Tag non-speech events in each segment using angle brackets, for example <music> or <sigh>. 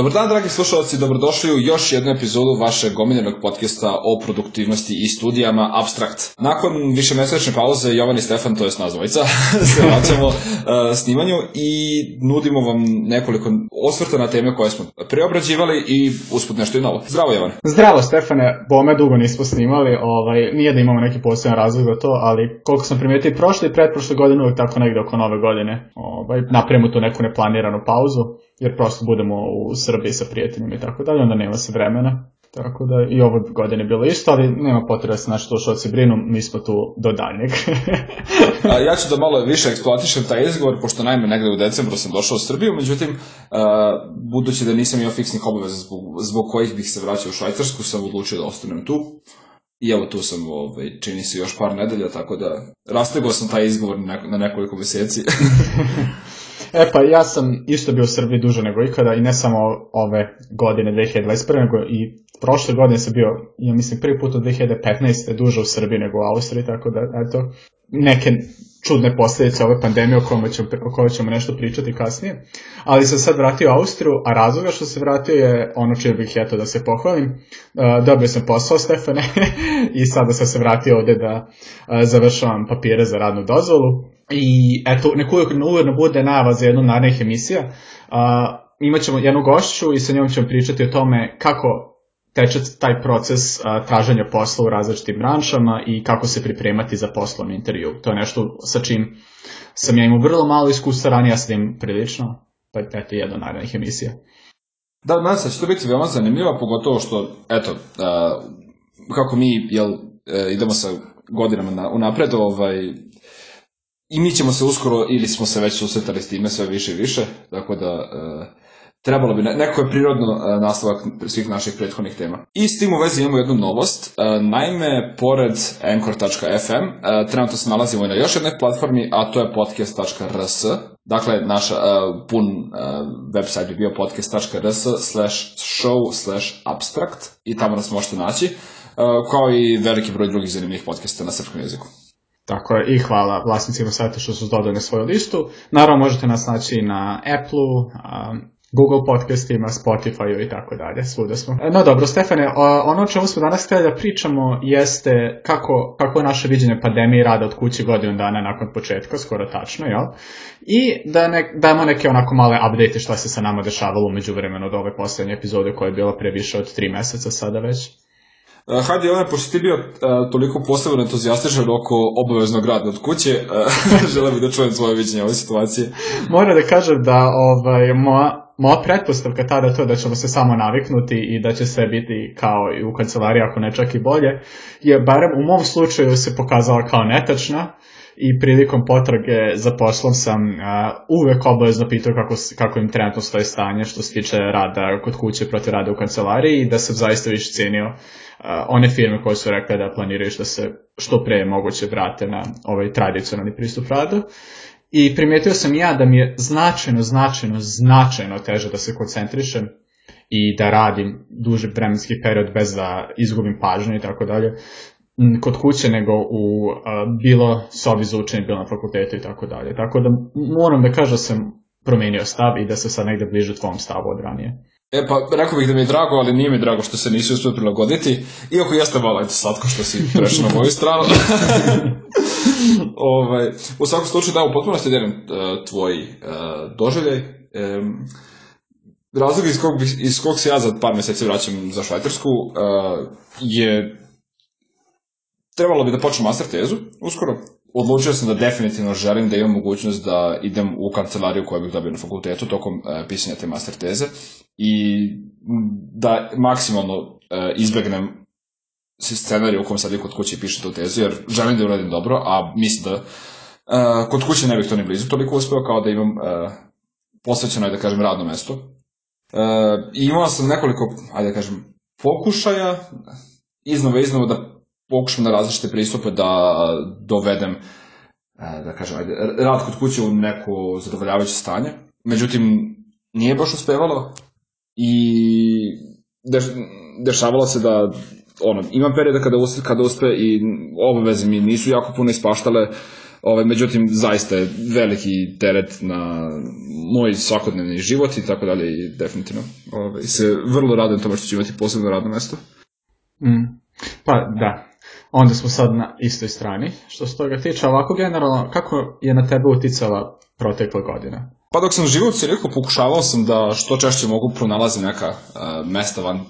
Dobar dan, dragi slušalci, dobrodošli u još jednu epizodu vašeg omiljenog podcasta o produktivnosti i studijama Abstract. Nakon više mesečne pauze, Jovan i Stefan, to je nas dvojica, <laughs> se vraćamo uh, snimanju i nudimo vam nekoliko osvrta na teme koje smo preobrađivali i usput nešto i novo. Zdravo, Jovan. Zdravo, Stefane. Bome dugo nismo snimali, ovaj, nije da imamo neki poseban razlog za to, ali koliko sam primetio prošle i pretprošle godine uvijek tako negde oko nove godine. Ovaj, napravimo tu neku neplaniranu pauzu jer prosto budemo u Srbiji sa prijateljima i tako dalje, onda nema se vremena. Tako da i ovo godine bilo isto, ali nema potrebe da se naši slušalci brinu, mi smo tu do daljnjeg. <laughs> a, ja ću da malo više eksploatišem taj izgovor, pošto najme negde u decembru sam došao u Srbiju, međutim, budući da nisam imao fiksnih obaveza zbog, zbog kojih bih se vraćao u Švajcarsku, sam odlučio da ostanem tu. I evo tu sam, ovaj, čini se još par nedelja, tako da rastegao sam taj izgovor na nekoliko meseci. <laughs> E pa ja sam isto bio u Srbiji duže nego ikada i ne samo ove godine 2021. nego i prošle godine sam bio, ja mislim prvi put od 2015. duže u Srbiji nego u Austriji, tako da eto, neke čudne posljedice ove pandemije o kojoj ćemo, o kojoj ćemo nešto pričati kasnije. Ali sam sad vratio u Austriju, a razloga što se vratio je ono čije bih eto da se pohvalim. Uh, dobio sam posao, Stefane, <laughs> i sada sam se vratio ovde da uh, završavam papire za radnu dozvolu. I eto, neko ujedno bude najava za jednu narednih emisija. Uh, imaćemo jednu gošću i sa njom ćemo pričati o tome kako teče taj proces a, traženja posla u različitim branšama i kako se pripremati za poslovni intervju. To je nešto sa čim sam ja imao vrlo malo iskustva ranije, ja sam prilično, pa eto jedna narednih emisija. Da, nadam se će to biti veoma zanimljivo, pogotovo što, eto, a, kako mi jel, e, idemo sa godinama na, unapred, ovaj, i mi ćemo se uskoro, ili smo se već susretali s time sve više i više, tako da... E, trebalo bi, neko je prirodno uh, nastavak svih naših prethodnih tema. I s tim u vezi imamo jednu novost, uh, naime, pored Anchor.fm, trenutno se nalazimo i na još jednoj platformi, a to je podcast.rs, dakle, naš pun website bi bio podcast.rs slash show slash abstract i tamo nas možete naći, kao i veliki broj drugih zanimljivih podcasta na srpskom jeziku. Tako je, i hvala vlasnicima sajta što su dodali na svoju listu. Naravno, možete nas naći na Apple, um, Google podcastima, Spotify i tako dalje, svuda smo. E, no dobro, Stefane, ono o čemu smo danas htjeli da pričamo jeste kako, kako je naše viđenje pandemije rada od kuće godinu dana nakon početka, skoro tačno, jel? I da ne, damo neke onako male update šta se sa nama dešavalo umeđu vremenu od ove poslednje epizode koja je bila pre više od tri meseca sada već. Uh, hajde, Jovane, pošto ti bio uh, toliko posebno entuzijastičan oko obaveznog rada od kuće, <laughs> uh, želim da čujem tvoje viđenje ove situacije. Moram da kažem da ovaj, moja, moja pretpostavka tada to da ćemo se samo naviknuti i da će sve biti kao i u kancelariji, ako ne čak i bolje, je barem u mom slučaju se pokazala kao netačna i prilikom potrage za poslom sam uh, uvek obavezno pitao kako, kako im trenutno stoje stanje što se tiče rada kod kuće protiv rada u kancelariji i da sam zaista više cijenio uh, one firme koje su rekle da planiraju da se što pre moguće vrate na ovaj tradicionalni pristup radu. I primetio sam ja da mi je značajno, značajno, značajno teže da se koncentrišem i da radim duži vremenski period bez da izgubim pažnju i tako dalje kod kuće nego u a, bilo sobi za učenje, bilo na fakultetu i tako dalje. Tako da moram da kažem da sam promenio stav i da se sad negde bliže tvom stavu od ranije. E pa, rekao bih da mi je drago, ali nije mi drago što se nisi uspio prilagoditi, iako jeste malo eto, slatko što si prešao na moju stranu. <laughs> ovaj, u svakom slučaju, da, u potpunosti delim uh, tvoj uh, doželjaj. Um, razlog iz kog, iz kog se ja za par meseci vraćam za Švajcarsku uh, je trebalo bi da počnem master tezu uskoro. Odlučio sam da definitivno želim da imam mogućnost da idem u kancelariju koju bih dobio na fakultetu tokom uh, pisanja te master teze i da maksimalno uh, izbegnem scenariju u kom sad kod kuće piše tu tezu, jer želim da uradim dobro, a mislim da uh, kod kuće ne bih to ni blizu toliko uspeo kao da imam uh, posvećeno, da kažem, radno mesto. Uh, I imao sam nekoliko, ajde da kažem, pokušaja, iznova iznova da pokušam na različite pristupe da dovedem, da kažem, ajde, rad kod kuće u neko zadovoljavajuće stanje. Međutim, nije baš uspevalo i deš, dešavalo se da ono, imam perioda kada uspe, kada uspe i obaveze mi nisu jako puno ispaštale, Ovaj, međutim, zaista je veliki teret na moj svakodnevni život i tako dalje i definitivno ovaj, se vrlo radujem tome što ću imati posebno radno mesto. Mm. Pa da, onda smo sad na istoj strani. Što se toga tiče, ovako generalno, kako je na tebe uticala protekla godina? Pa dok sam živio u Cirihu, pokušavao sam da što češće mogu pronalaziti neka uh, mesta van, uh,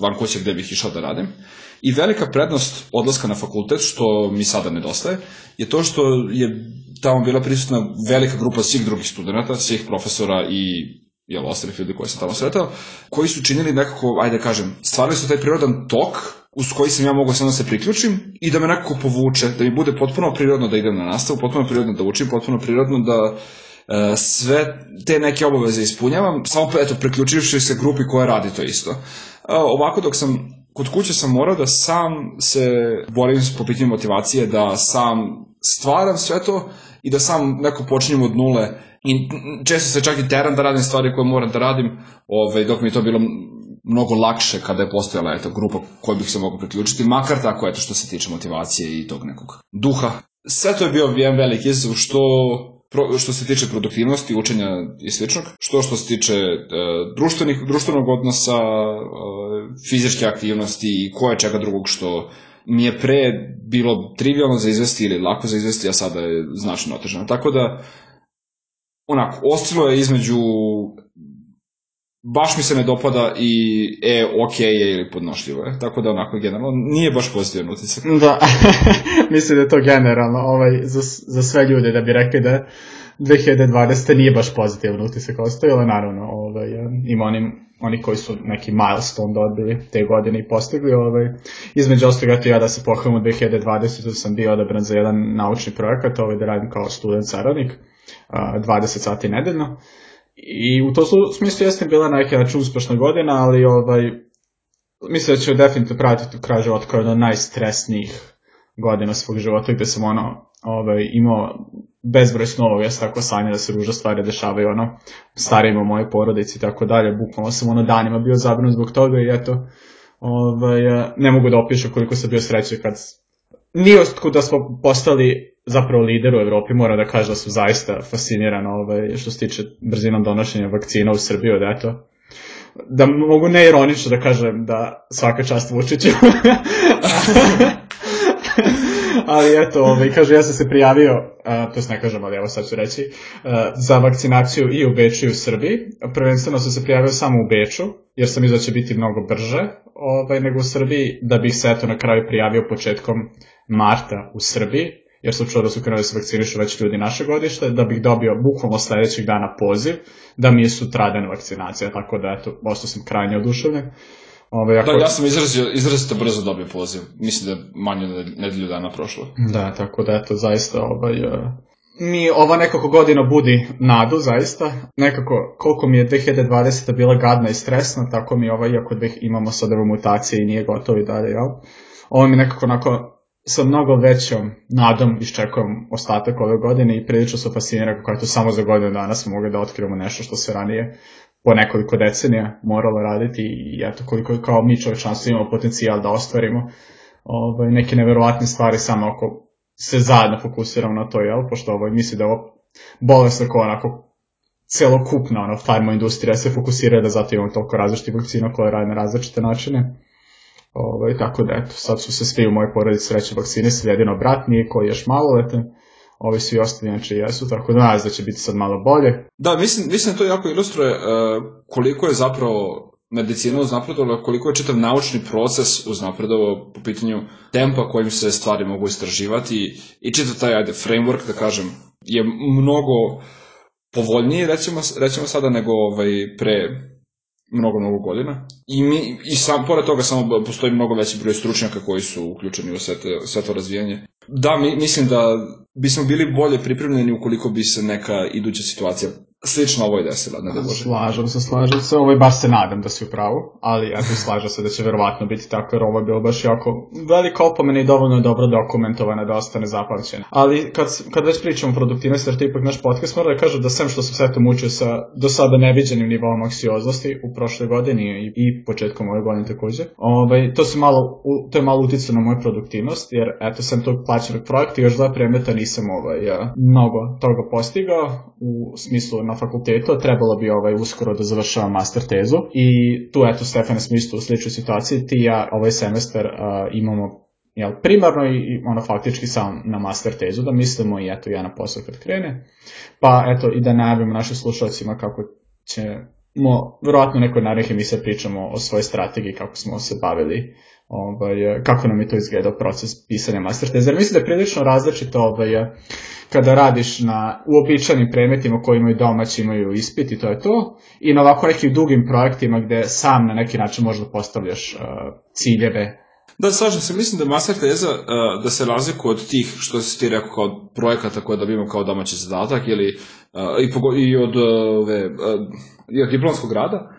van kuće gde bih išao da radim. I velika prednost odlaska na fakultet, što mi sada nedostaje, je to što je tamo bila prisutna velika grupa svih drugih studenta, svih profesora i jel, ostalih ljudi koje sam tamo sretao, koji su činili nekako, ajde da kažem, stvarili su taj prirodan tok uz koji sam ja mogao samo da se priključim i da me nekako povuče, da mi bude potpuno prirodno da idem na nastavu, potpuno prirodno da učim, potpuno prirodno da e, sve te neke obaveze ispunjavam, samo eto, priključivši se grupi koja radi to isto. E, ovako dok sam kod kuće sam morao da sam se borim po pitanju motivacije, da sam stvaram sve to i da sam neko počinjem od nule i često se čak i teram da radim stvari koje moram da radim, ovaj, dok mi je to bilo mnogo lakše kada je postojala eto, grupa koju bih se mogao priključiti, makar tako eto što se tiče motivacije i tog nekog duha. Sve to je bio jedan veliki izazov što pro, što se tiče produktivnosti, učenja i sličnog, što što se tiče e, društvenih, društvenog odnosa, e, fizičke aktivnosti i koje čega drugog što mi je pre bilo trivialno za izvesti ili lako za izvesti, a sada je značno otežano. Tako da, onako, ostilo je između baš mi se ne dopada i e, ok je ili podnošljivo je. Tako da onako generalno nije baš pozitivan utisak. Da, <laughs> mislim da je to generalno ovaj, za, za sve ljude da bi rekli da 2020. nije baš pozitivan utisak ostavio, ali naravno ovaj, ima onim, oni koji su neki milestone dobili te godine i postigli. Ovaj, između ostalog, eto ja da se pohvalim u 2020. sam bio odabran za jedan naučni projekat, ovaj, da radim kao student saradnik, 20 sati nedeljno. I u to smislu jeste bila na neki način uspešna godina, ali ovaj, mislim da ću definitivno pratiti u kraju života kao jedna najstresnijih godina svog života gde sam ono, ovaj, imao bezbroj snova, ja tako sanja da se ruža stvari dešavaju, ono, starijima u mojoj porodici i tako dalje, bukvalno sam ono danima bio zabrinut zbog toga i eto, ovaj, ne mogu da opišem koliko sam bio srećan kad nije da smo postali zapravo lider u Evropi, mora da kaže da su zaista fascinirani ovaj, što se tiče brzinom donošenja vakcina u Srbiju, da eto, da mogu neironično da kažem da svaka čast Vučiću. <laughs> ali eto, ovaj, kaže, ja sam se prijavio, a, to ne kažem, ali evo sad ću reći, a, za vakcinaciju i u Beču i u Srbiji. Prvenstveno sam se prijavio samo u Beču, jer sam izao da će biti mnogo brže ovaj, nego u Srbiji, da bih se eto na kraju prijavio početkom marta u Srbiji, jer sam čuo da su krenuli da se vakcinišu već ljudi naše godište, da bih dobio bukvalno sledećeg dana poziv, da mi je sutradan vakcinacija, tako da eto, ostao sam krajnje oduševljen. Ove, ako... Da, ja sam izrazio, izrazito brzo dobio poziv. Mislim da je manje nedelju dana prošlo. Da, tako da eto, zaista ovaj, uh, mi ova nekako godina budi nadu, zaista. Nekako, koliko mi je 2020. bila gadna i stresna, tako mi ovaj, iako imamo sad ove mutacije i nije gotovo i dalje, jel? Ovo mi nekako onako sa mnogo većom nadom iščekujem ostatak ove godine i prilično su fascinira kako je to samo za godinu dana smo mogli da otkrivamo nešto što se ranije po nekoliko decenija moralo raditi i eto koliko kao mi čovečanstvo imamo potencijal da ostvarimo ovaj, neke neverovatne stvari samo ako se zajedno fokusiramo na to, jel? Pošto ovaj, misli da je ovo bolest ako onako celokupna ono, farma industrija se fokusira da zato imamo toliko različitih vakcina koje rade na različite načine. Ovaj, tako da, eto, sad su se svi u mojoj porodici sreće vakcinisali, jedino brat nije koji je još maloletan, ovi svi ostali znači jesu, tako da nadam da će biti sad malo bolje. Da, mislim, mislim da to jako ilustruje uh, koliko je zapravo medicina uznapredovala, koliko je čitav naučni proces uznapredovao po pitanju tempa kojim se stvari mogu istraživati i čitav taj ajde, framework, da kažem, je mnogo povoljniji, recimo, recimo sada, nego ovaj, pre mnogo, mnogo godina. I, mi, i sam, pored toga samo postoji mnogo veći broj stručnjaka koji su uključeni u sve, te, sve to razvijanje. Da, mi, mislim da bismo bili bolje pripremljeni ukoliko bi se neka iduća situacija slično ovoj desila, ne da bože. Slažem se, slažem se, ovaj baš se nadam da si u pravu, ali ja tu slažem se da će verovatno biti tako, jer ovo je bilo baš jako velika opomena i dovoljno dobro dokumentovana da ostane zapamćena. Ali kad, kad već pričamo o produktivnosti, jer to ipak naš podcast mora da kaže da sem što sam sve to mučio sa do sada neviđenim nivom aksioznosti u prošle godine i, i početkom ove godine takođe, ovaj, to, se malo, to je malo uticao na moju produktivnost, jer eto sam tog plaćenog projekta i još dva predmeta nisam ovaj, ja, mnogo toga postigao u smislu na fakultetu, trebalo bi ovaj uskoro da završavam master tezu. I tu eto Stefane smo isto u sličnoj situaciji, ti ja ovaj semestar uh, imamo jel, primarno i, ono faktički sam na master tezu, da mislimo i eto ja na posao kad krene, pa eto i da najavimo našim slušalcima kako će mo, verovatno nekoj narednih emisija pričamo o svojoj strategiji, kako smo se bavili, ovaj, kako nam je to izgledao proces pisanja master teze. Mislim da je prilično različito ovaj, kada radiš na uobičajenim predmetima koji imaju domaći, imaju ispit i to je to, i na ovako nekim dugim projektima gde sam na neki način možda postavljaš uh, ciljeve Da, slažem se, mislim da master teza uh, da se razlikuje od tih, što si ti rekao, kao projekata koje dobijemo kao domaći zadatak ili uh, i, pogo, i od uh, ove, uh, i od diplomskog rada,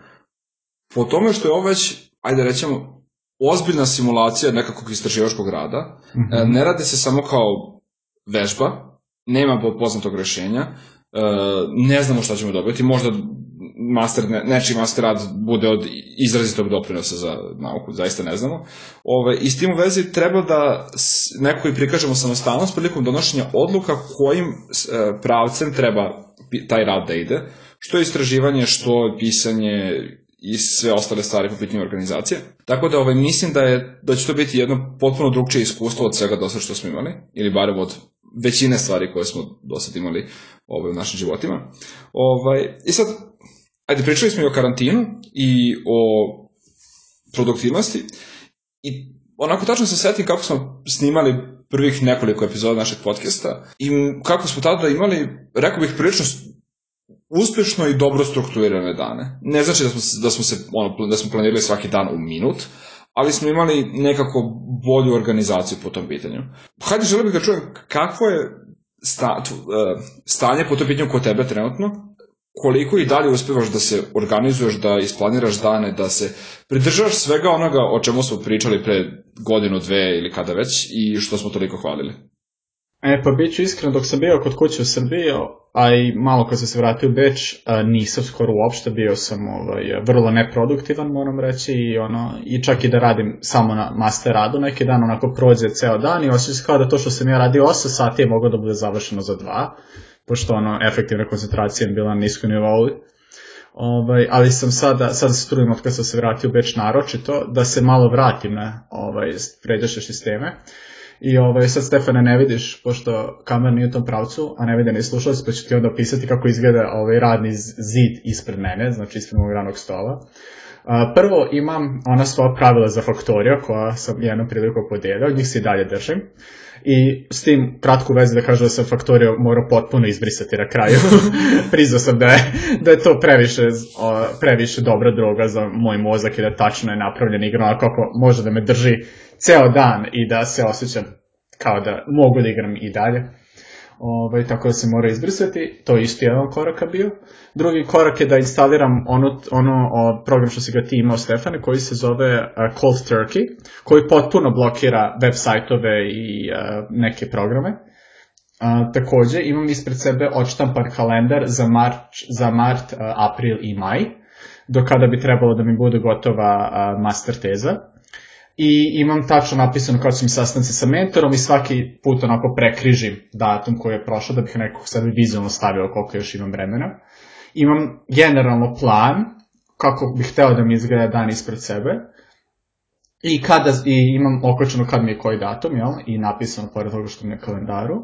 po tome što je ovo već, ajde rećemo, ozbiljna simulacija nekakvog istraživačkog rada, mm -hmm. ne radi se samo kao vežba, nema poznatog rešenja, e, ne znamo šta ćemo dobiti, možda master, ne, nečiji master rad bude od izrazitog doprinosa za nauku, zaista ne znamo. Ove, I s tim u vezi treba da neko i prikažemo samostalnost prilikom donošenja odluka kojim e, pravcem treba taj rad da ide, što je istraživanje, što je pisanje i sve ostale stvari po pitanju organizacije. Tako da ovaj, mislim da, je, da će to biti jedno potpuno drugčije iskustvo od svega do što smo imali, ili barem od većine stvari koje smo do sad imali ovaj, u našim životima. Ovaj, I sad, ajde, pričali smo i o karantinu i o produktivnosti i onako tačno se setim kako smo snimali prvih nekoliko epizoda našeg podcasta i kako smo tada imali, rekao bih, prilično uspešno i dobro strukturirane dane. Ne znači da smo, da smo, se, ono, da smo planirali svaki dan u minut, ali smo imali nekako bolju organizaciju po tom pitanju. Hajde, želim bih da čujem kakvo je sta, e, stanje po tom pitanju kod tebe trenutno, koliko i dalje uspevaš da se organizuješ, da isplaniraš dane, da se pridržaš svega onoga o čemu smo pričali pre godinu, dve ili kada već i što smo toliko hvalili. E, pa bit ću iskren, dok sam bio kod kuće u Srbiji, a i malo kad sam se vratio u Beč, nisam skoro uopšte, bio sam ovaj, vrlo neproduktivan, moram reći, i, ono, i čak i da radim samo na master radu neki dan, onako prođe ceo dan i osjećam kao da to što sam ja radio 8 sati je moglo da bude završeno za 2, pošto ono, efektivna koncentracija je bila na niskoj nivou. Ovaj, ali sam sada, sada se trudim od kada sam se vratio u Beč naročito, da se malo vratim na ovaj, pređaše sisteme. I ovaj, sad Stefane ne vidiš, pošto kamer nije u tom pravcu, a ne vide ni slušalac, pa ću ti onda opisati kako izgleda ovaj radni zid ispred mene, znači ispred mojeg ranog stola. Prvo imam ona svoja pravila za faktorija koja sam jednom priliku podelio, njih se i dalje držim. I s tim kratku vezu da kažem da sam faktorija morao potpuno izbrisati na kraju. <laughs> Priznao sam da je, da je to previše, previše dobra droga za moj mozak i da tačno je napravljen igra, kako može da me drži ceo dan i da se osjećam kao da mogu da igram i dalje. Ovaj, tako da se mora izbrisati, to je isto jedan korak bio. Drugi korak je da instaliram ono, ono o, program što si ga ti imao Stefane, koji se zove uh, Cold Turkey, koji potpuno blokira web sajtove i uh, neke programe. Uh, takođe, imam ispred sebe odštampan kalendar za, marč, za mart, uh, april i maj, do kada bi trebalo da mi bude gotova uh, master teza i imam tačno napisano kao su mi sastanci sa mentorom i svaki put onako prekrižim datum koji je prošao da bih nekako sad vizualno stavio koliko još imam vremena. Imam generalno plan kako bih hteo da mi izgleda dan ispred sebe i, kada, i imam okočeno kad mi je koji datum, jel? I napisano pored toga što mi je kalendaru.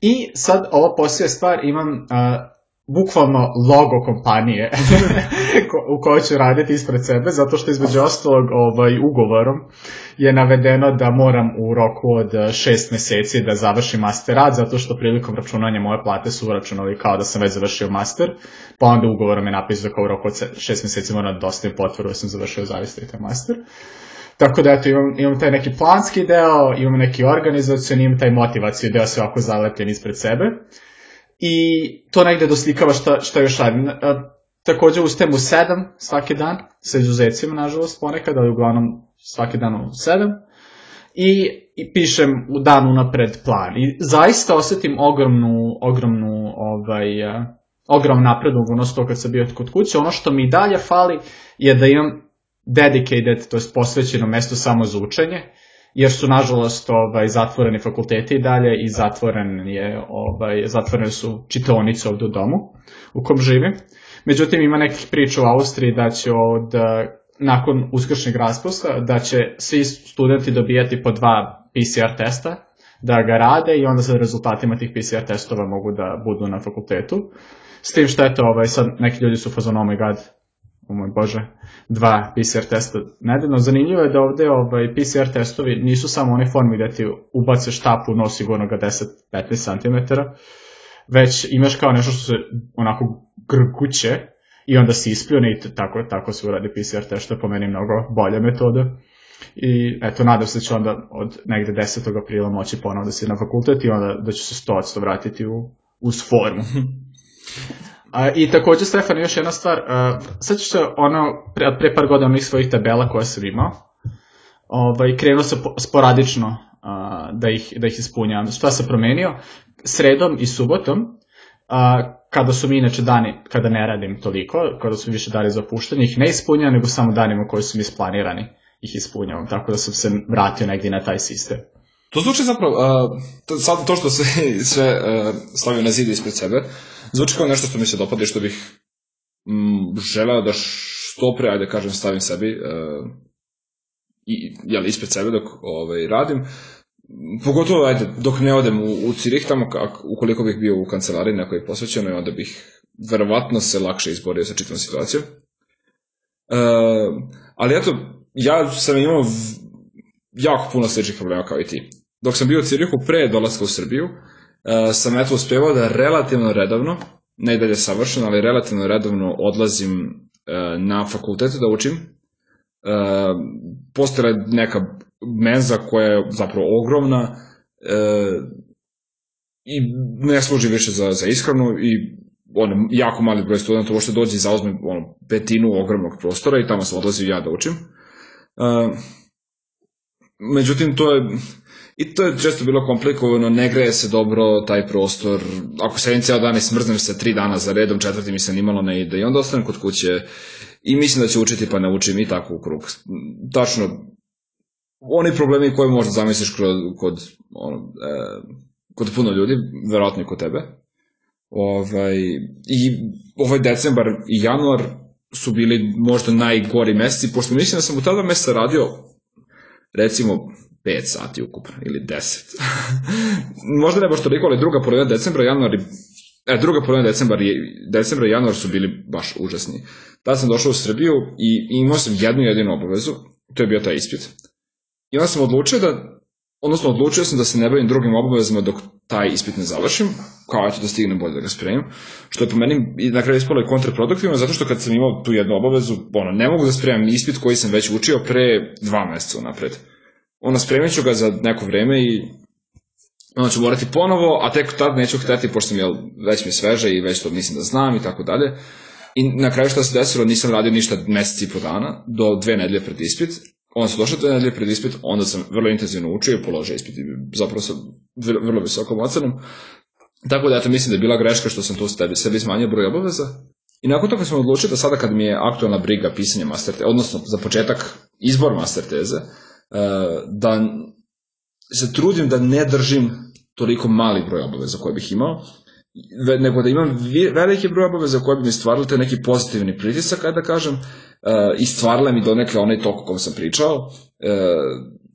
I sad ovo poslije stvar imam uh, bukvalno logo kompanije <laughs> u kojoj ću raditi ispred sebe, zato što između ostalog ovaj, ugovorom je navedeno da moram u roku od šest meseci da završim master rad, zato što prilikom računanja moje plate su uračunali kao da sam već završio master, pa onda ugovorom je napisano kao u roku od šest meseci moram da dostavim potvrdu da sam završio taj master. Tako da eto, imam, imam taj neki planski deo, imam neki organizacioni, imam taj motivacijni deo sve ovako zalepljen ispred sebe. I to negde doslikava šta, šta još radim. Takođe ustajem u 7 svaki dan, sa izuzecima, nažalost, ponekad, ali uglavnom svaki dan u 7. I, i pišem u danu napred plan. I zaista osetim ogromnu, ogromnu, ovaj, uh, ogrom napredu u odnosu to kad sam bio kod kuće. Ono što mi dalje fali je da imam dedicated, to je posvećeno mesto samo za učenje, jer su nažalost ovaj zatvoreni fakulteti i dalje i zatvoren je ovaj zatvorene su čitaonice ovde u domu u kom živim. Međutim ima nekih priča u Austriji da će od nakon uskršnjeg raspusta da će svi studenti dobijati po dva PCR testa da ga rade i onda sa rezultatima tih PCR testova mogu da budu na fakultetu. S tim što eto, ovaj, sad neki ljudi su fazon, oh my god, o moj bože, dva PCR testa nedeljno. Zanimljivo je da ovde ovaj, PCR testovi nisu samo one formi da ti ubace štapu u nos sigurno ga 10-15 cm, već imaš kao nešto što se onako grkuće i onda se ispljune i tako, tako se uradi PCR test, što je po meni mnogo bolja metoda. I eto, nadam se da će onda od negde 10. aprila moći ponovo da se na fakultet i onda da će se 100% vratiti u, uz formu. <laughs> A, I takođe, Stefan, još jedna stvar, uh, sećaš se ono, pre, pre par godina onih svojih tabela koje sam imao, ovaj, krenuo sam sporadično uh, da, ih, da ih ispunjavam. Šta sam promenio? Sredom i subotom, uh, kada su mi inače dani, kada ne radim toliko, kada su više dani za opuštanje, ih ne ispunjam, nego samo danima koji su mi isplanirani ih ispunjavam, tako da sam se vratio negdje na taj sistem. To zvuči zapravo, uh, sad to što se <laughs> sve uh, stavio na zidu ispred sebe, zvuči kao nešto što mi se dopada i što bih mm, želeo da što pre, ajde kažem, stavim sebi uh, i, jel, ispred sebe dok ovaj, radim. Pogotovo, ajde, dok ne odem u, u Cirih, tamo kak, ukoliko bih bio u kancelariji nekoj posvećenoj, onda bih verovatno se lakše izborio sa čitavom situacijom. Uh, ali eto, ja sam imao jako puno sličnih problema kao i ti. Dok sam bio u Cirihu pre dolaska u Srbiju, uh, sam eto uspevao da relativno redovno, ne i dalje savršeno, ali relativno redovno odlazim uh, na fakultet da učim. Uh, postojala neka menza koja je zapravo ogromna i ne služi više za, za ishranu i ono, jako mali broj studenta uopšte dođe i zauzme ono, petinu ogromnog prostora i tamo sam odlazio ja da učim. Međutim, to je, i to je često bilo komplikovano, ne greje se dobro taj prostor, ako sedim cijel dan i smrznem se tri dana za redom, četvrti mi se nimalo ne ide i onda ostanem kod kuće i mislim da će učiti pa ne učim i tako u krug. Tačno, oni problemi koje možda zamisliš kod, kod, ono, e, kod puno ljudi, verovatno i kod tebe. Ovaj, I ovaj decembar i januar su bili možda najgori meseci, pošto mislim da sam u tada meseca radio recimo 5 sati ukupno, ili 10. <laughs> možda ne baš toliko, ali druga polovina decembra, januar i E, druga polovina decembra, decembra i januar su bili baš užasni. Tada sam došao u Srbiju i imao sam jednu jedinu obavezu, to je bio taj ispit. I onda sam odlučio da, odnosno odlučio sam da se ne bavim drugim obavezama dok taj ispit ne završim, kao eto da stignem bolje da ga spremim, što je po meni i na kraju ispalo i kontraproduktivno, zato što kad sam imao tu jednu obavezu, ono, ne mogu da spremam ispit koji sam već učio pre dva meseca napred. Ono, spremit ću ga za neko vreme i onda ću morati ponovo, a tek tad neću hteti, pošto mi je već mi sveže i već to mislim da znam i tako dalje. I na kraju što se desilo, nisam radio ništa meseci i po dana, do dve nedelje pred ispit, onda sam došao dve nedelje pred ispit, onda sam vrlo intenzivno učio i položio ispit zapravo sam vrlo visokom ocenom. Tako da, eto, mislim da je bila greška što sam tu sebi, sebi smanjio broj obaveza. I nakon toga sam odlučio da sada kad mi je aktualna briga pisanja master teze, odnosno za početak izbor master teze, da se trudim da ne držim toliko mali broj obaveza koje bih imao, nego da imam veliki broj obaveza koje bi mi stvarali te neki pozitivni pritisak, kada da kažem, i stvarale mi donekle onaj tok o kom sam pričao,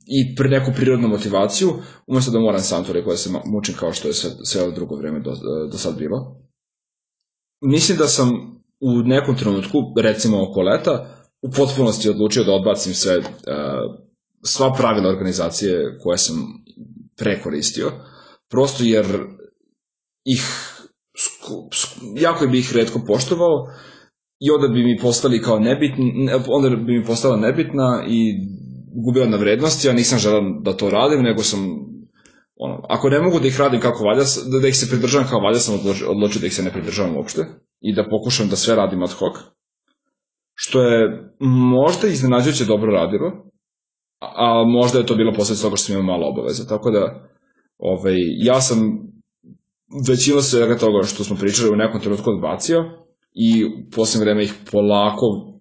i pre neku prirodnu motivaciju, umesto da moram sam to rekao da se mučim kao što je sve, sve ovo drugo vreme do, do sad bilo. Mislim da sam u nekom trenutku, recimo oko leta, u potpunosti odlučio da odbacim sve, uh, sva pravila organizacije koje sam prekoristio, prosto jer ih jako bi ih redko poštovao i onda bi mi postali kao nebitni, onda bi mi postala nebitna i gubila na vrednosti, ja nisam želeo da to radim, nego sam ono, ako ne mogu da ih radim kako valja, da, da ih se pridržavam kao valja, sam odločio, odločio da ih se ne pridržavam uopšte i da pokušam da sve radim ad hoc, što je možda iznenađujuće dobro radilo, a možda je to bilo posljedica toga što sam imao malo obaveza, tako da ovaj, ja sam većinu svega toga što smo pričali u nekom trenutku odbacio i u posljednje vreme ih polako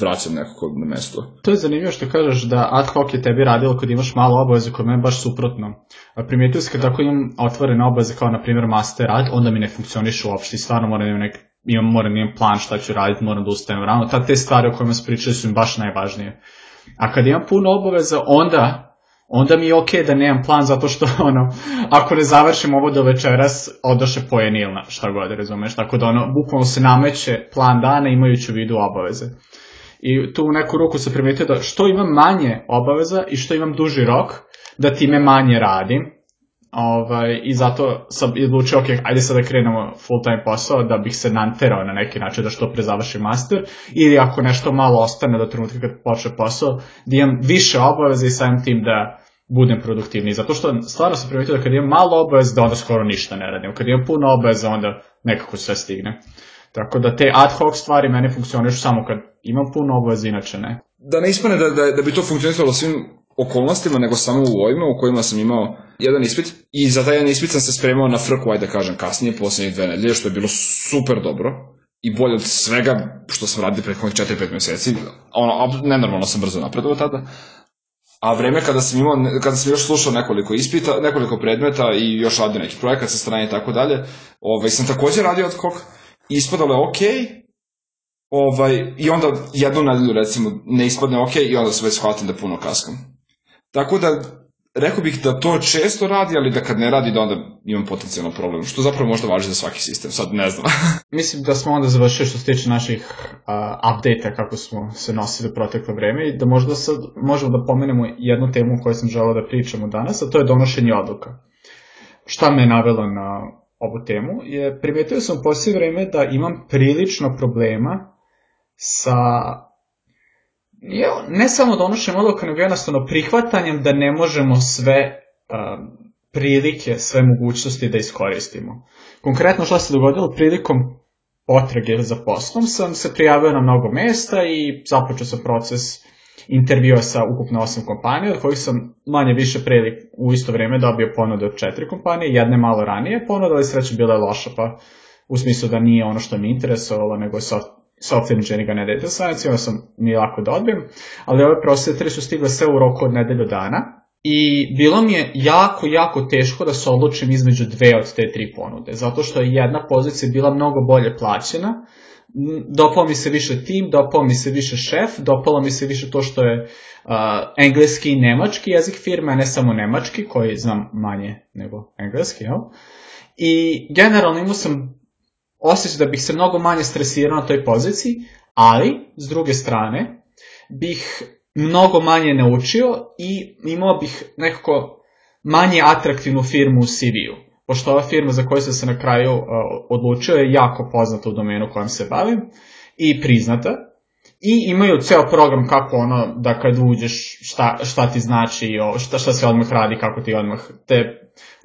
vraćam nekako na mesto. To je zanimljivo što kažeš da ad hoc je tebi radilo kad imaš malo obaveze, kod mene baš suprotno. Primijetio se kad ako imam otvorene obaveze kao na primjer master rad, onda mi ne funkcioniš uopšte i stvarno moram da imam nek, imam, moram da imam plan šta ću raditi, moram da ustajem rano. Ta te stvari o kojima se pričali su mi baš najvažnije. A kad imam puno obaveza, onda onda mi je okej okay da nemam plan zato što <laughs> ono, ako ne završim ovo do večeras, odoše pojen ili na šta god, razumeš? Tako da ono, bukvalno se nameće plan dana imajući u vidu obaveze. I tu u neku ruku se primetio da što imam manje obaveza i što imam duži rok, da time manje radim. Ovaj, I zato sam odlučio, ok, ajde sad da krenemo full time posao da bih se nanterao na neki način da što pre završim master. Ili ako nešto malo ostane do trenutka kad počne posao, da imam više obaveza i samim tim da budem produktivniji. Zato što stvarno sam primetio da kad imam malo obaveza, da onda skoro ništa ne radim. Kad imam puno obaveza, onda nekako sve stigne. Tako da te ad hoc stvari mene funkcionišu samo kad imam puno obaveza, inače ne. Da ne ispane da, da, da bi to funkcionisalo svim okolnostima, nego samo u ovima u kojima sam imao jedan ispit i za taj jedan ispit sam se spremao na frku, ajde da kažem, kasnije, poslednjih dve nedelje, što je bilo super dobro i bolje od svega što sam radio prethodnih 4-5 meseci. Ono, nenormalno sam brzo napredovao tada. A vreme kada sam imao, kada sam još slušao nekoliko ispita, nekoliko predmeta i još radio neki projekat sa strane i tako dalje, ovaj, sam takođe radio od kog ispadalo je okej, okay, ovaj, i onda jednu nedelju recimo ne ispadne okay, i onda se već shvatim da puno kaskam. Tako da, rekao bih da to često radi, ali da kad ne radi da onda imam potencijalno problem, što zapravo možda važi za svaki sistem, sad ne znam. <laughs> Mislim da smo onda završili što se tiče naših uh, update-a kako smo se nosili proteklo vreme i da možda sad možemo da pomenemo jednu temu o kojoj sam želao da pričamo danas, a to je donošenje odluka. Šta me je navelo na ovu temu je primetio sam u posljednje vreme da imam prilično problema sa je, ne samo donošenjem odluka, nego jednostavno prihvatanjem da ne možemo sve um, prilike, sve mogućnosti da iskoristimo. Konkretno što se dogodilo prilikom potrage za poslom sam se prijavio na mnogo mesta i započeo sam proces intervjua sa ukupno osam kompanija, od kojih sam manje više pre u isto vreme dobio ponude od četiri kompanije, jedne malo ranije ponuda, ali sreća bila je loša, pa u smislu da nije ono što mi interesovalo, nego je software ne data science, onda sam mi lako da odbijem, ali ove prosjede tri su stigle sve u roku od nedelju dana, I bilo mi je jako, jako teško da se odlučim između dve od te tri ponude, zato što je jedna pozicija bila mnogo bolje plaćena, dopao mi se više tim, dopao mi se više šef, dopalo mi se više to što je uh, engleski i nemački jezik firme, a ne samo nemački, koji znam manje nego engleski, jel? I generalno imao sam osjećaj da bih se mnogo manje stresirao na toj poziciji, ali, s druge strane, bih mnogo manje naučio i imao bih nekako manje atraktivnu firmu u CV-u. Pošto ova firma za koju sam se na kraju uh, odlučio je jako poznata u domenu kojem se bavim i priznata. I imaju ceo program kako ono, da kad uđeš šta, šta ti znači, šta, šta se odmah radi, kako ti odmah te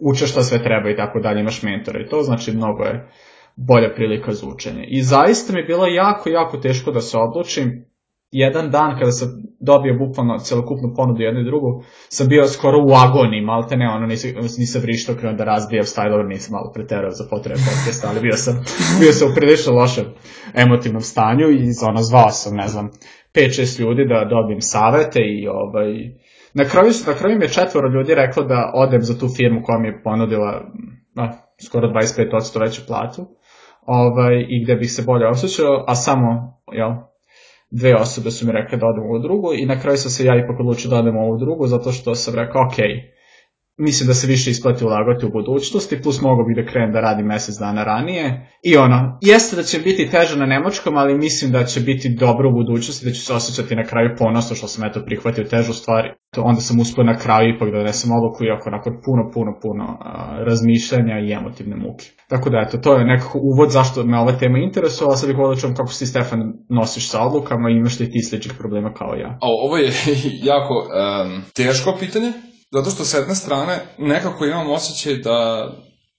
učeš šta sve treba i tako dalje, imaš mentora i to znači mnogo je bolja prilika za učenje. I zaista mi je bilo jako, jako teško da se odlučim. Jedan dan kada sam dobio bukvalno celokupnu ponudu jednu i drugu, sam bio skoro u agoniji, malte ne, ono, nisam, nisam vrištao krenuo da razbijem style, dobro, nisam malo preterao za potrebe podcasta, ali bio sam, bio sam u prilično lošem emotivnom stanju i ono, zvao sam, ne znam, 5-6 ljudi da dobijem savete i ovaj, na kraju, na kraju mi je četvoro ljudi reklo da odem za tu firmu koja mi je ponudila no, skoro 25% veću platu ovaj, i gde bih se bolje osjećao, a samo, jel, dve osobe su mi rekli da odem u drugu i na kraju sam se ja ipak odlučio da odem u ovu drugu zato što sam rekao, ok, mislim da se više isplati ulagati u budućnosti, plus mogu bih da krenem da radim mesec dana ranije. I ono, jeste da će biti teže na nemačkom, ali mislim da će biti dobro u budućnosti, da ću se osjećati na kraju ponosno što sam eto prihvatio težu stvar. To onda sam uspio na kraju ipak da donesem odluku, iako nakon puno, puno, puno a, razmišljanja i emotivne muke. Tako da, eto, to je nekako uvod zašto me ova tema interesovala, sad bih volio da kako si Stefan nosiš sa odlukama i imaš li ti sličnih problema kao ja. A ovo je <laughs> jako um, teško pitanje, zato što s jedne strane nekako imam osjećaj da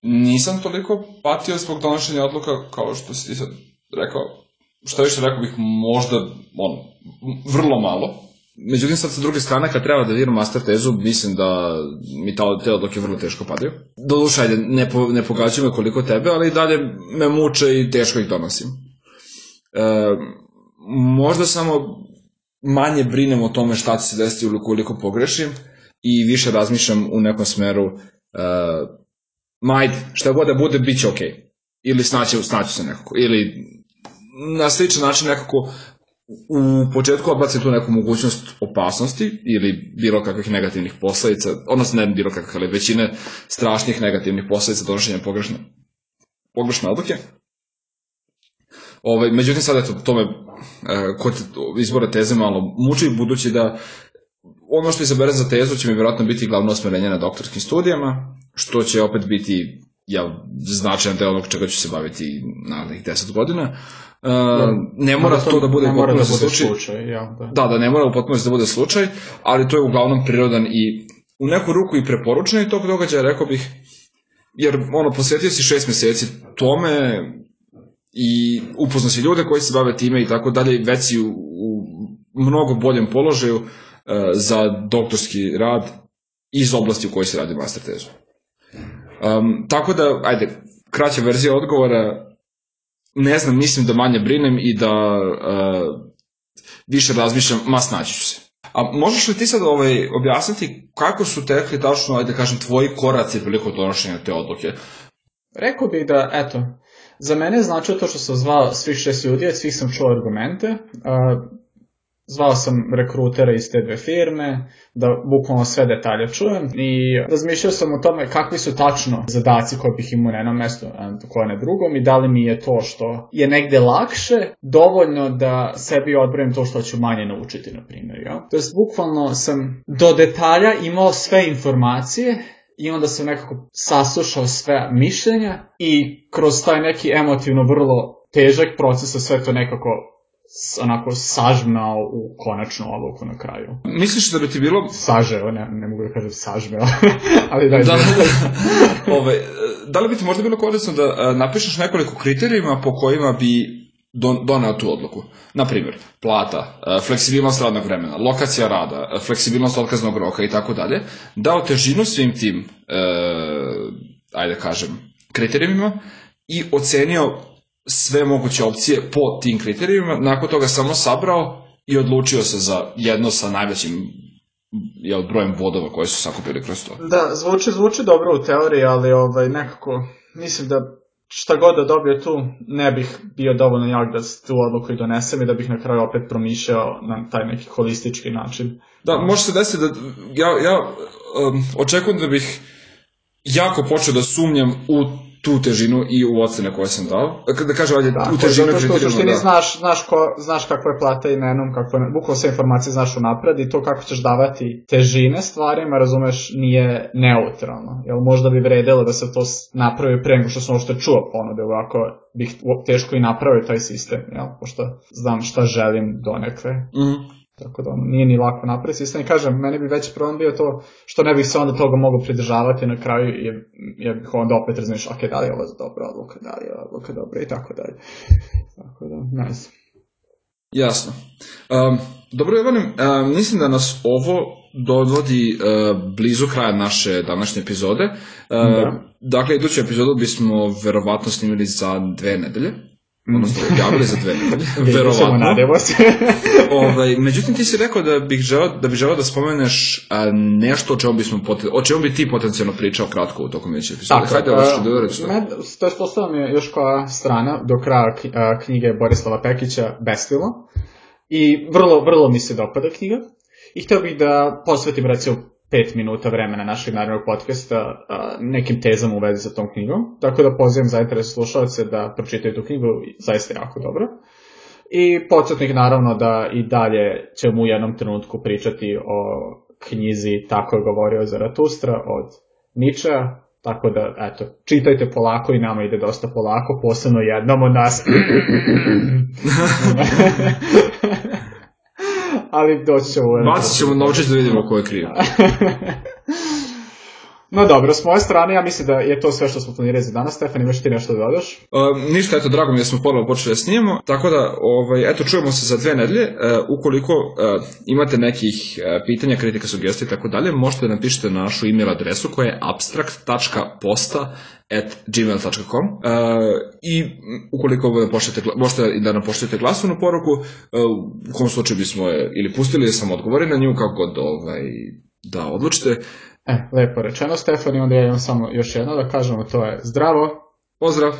nisam toliko patio zbog donošenja odluka kao što si sad rekao. Što više rekao bih možda, on, vrlo malo. Međutim, sad sa druge strane, kad treba da vidim master tezu, mislim da mi ta, te odluke vrlo teško padaju. Doduša, ajde, ne, po, ne pogađaju me koliko tebe, ali i dalje me muče i teško ih donosim. E, možda samo manje brinem o tome šta će se desiti ukoliko pogrešim i više razmišljam u nekom smeru uh, majde, šta god da bude, bit će okej. Okay. Ili snaće, snaće se nekako. Ili na sličan način nekako u početku odbacim tu neku mogućnost opasnosti ili bilo kakvih negativnih posledica, odnosno ne bilo kakvih, ali većine strašnih negativnih posledica donošenja pogrešne, pogrešne odluke. Ovaj, međutim, sad eto, to me e, kod izbora teze malo muči, budući da ono što izabere za tezu će mi vjerojatno biti glavno osmerenje na doktorskim studijama, što će opet biti ja, značajan deo onog čega ću se baviti narednih 10 godina. Uh, ne mora to, to da bude potpuno da slučaj. slučaj ja, da. da, da, ne mora u potpunosti da bude slučaj, ali to je uglavnom prirodan i u neku ruku i preporučen i tog događaja, rekao bih, jer ono, posvetio si šest meseci tome, i upoznao si ljude koji se bave time i tako dalje, već si u, u mnogo boljem položaju za doktorski rad iz oblasti u kojoj se radi master tezu. Um, tako da, ajde, kraća verzija odgovora, ne znam, mislim da manje brinem i da uh, više razmišljam, ma snaći ću se. A možeš li ti sad ovaj, objasniti kako su tekli tačno, ajde da kažem, tvoji koraci prilikom donošenja te odluke? Rekao bih da, eto, Za mene je značilo to što sam zvao svih šest ljudi, svih sam čuo argumente. Uh, zvao sam rekrutere iz te dve firme, da bukvalno sve detalje čujem i razmišljao sam o tome kakvi su tačno zadaci koje bih imao na jednom mestu, koje na drugom i da li mi je to što je negde lakše dovoljno da sebi odbrojim to što ću manje naučiti, na primjer. Ja? To jest, bukvalno sam do detalja imao sve informacije i onda sam nekako saslušao sve mišljenja i kroz taj neki emotivno vrlo težak proces sve to nekako onako sažmao u konačnu odluku na kraju. Misliš da bi ti bilo... Sažeo, ne, ne mogu da kažem sažmeo, <laughs> ali daj. Da, ove, da li bi ti možda bilo korisno da napišeš nekoliko kriterijuma po kojima bi doneo tu odluku. Naprimjer, plata, e, fleksibilnost radnog vremena, lokacija rada, e, fleksibilnost otkaznog roka i tako dalje, dao težinu svim tim, e, ajde da kažem, kriterijumima i ocenio sve moguće opcije po tim kriterijumima, nakon toga samo sabrao i odlučio se za jedno sa najvećim jel, brojem bodova koje su sakupili kroz to. Da, zvuči, zvuči dobro u teoriji, ali ovaj, nekako mislim da šta god da dobio tu, ne bih bio dovoljno jak da tu odluku i donesem i da bih na kraju opet promišljao na taj neki holistički način. Da, može se desiti da ja, ja um, očekujem da bih jako počeo da sumnjam u tu težinu i u ocene koje sam dao. Da kažem, ajde, da, u težinu zato što u suštini da. znaš, znaš, ko, znaš kakva je plata i nenom, kako je, bukvalno sve informacije znaš unapred i to kako ćeš davati težine stvarima, razumeš, nije neutralno. Jel možda bi vredelo da se to napravi pre nego što sam što čuo ponude, ovako bih teško i napravio taj sistem, jel, pošto znam šta želim donekle. Mm. Tako da nije ni lako napraviti sistem. I kažem, meni bi veći problem bio to što ne bih se onda toga mogao pridržavati na kraju i ja bih onda opet razmišljao, ok, da li je ovo dobra odluka, da li je ova odluka dobra i tako dalje. Tako da, znam. Jasno. Um, dobro, Jovane, um, mislim da nas ovo dovodi uh, blizu kraja naše današnje epizode. Uh, da. Dakle, iduću epizodu bismo verovatno snimili za dve nedelje odnosno objavili za dve <laughs> nedelje, verovatno. <laughs> ovaj, međutim, ti si rekao da bih želeo da, bih želeo da spomeneš a, nešto o čemu, bismo, o čemu bi ti potencijalno pričao kratko u tokom veće epizode. Tako, Hajde, ovo što da reći to. To je postavljam je još koja strana do kraja knjige Borislava Pekića Bestilo. I vrlo, vrlo mi se dopada knjiga. I htio bih da posvetim recimo pet minuta vremena našeg narednog podcasta nekim tezama u vezi sa tom knjigom. Tako da pozivam zainteres slušalce da pročitaju tu knjigu, zaista je jako dobro. I podsjetnik naravno da i dalje ćemo u jednom trenutku pričati o knjizi Tako je govorio Zaratustra od Ničea, tako da, eto, čitajte polako i nama ide dosta polako, posebno jednom od nas. <laughs> ali doći ćemo... Bacit ćemo novčić da vidimo ko je kriv. <laughs> No dobro, s moje strane ja mislim da je to sve što smo planirali za danas. Stefan, imaš ti nešto da dodaš? Uh, ništa, eto, drago mi je da smo ponovo počeli da snimamo, tako da, ovaj, eto, čujemo se za dve nedelje. Uh, ukoliko uh, imate nekih pitanja, kritika, sugestija i tako dalje, možete da napišete na našu e-mail adresu koja je abstract.posta at gmail.com uh, i ukoliko da pošljete, možete da nam pošljete glasovnu poruku, uh, u kom slučaju bismo je ili pustili ili sam odgovorili na nju, kako god ovaj, da odlučite. E, lepo rečeno, Stefan, onda ja imam samo još jedno da kažemo, to je zdravo. Pozdrav!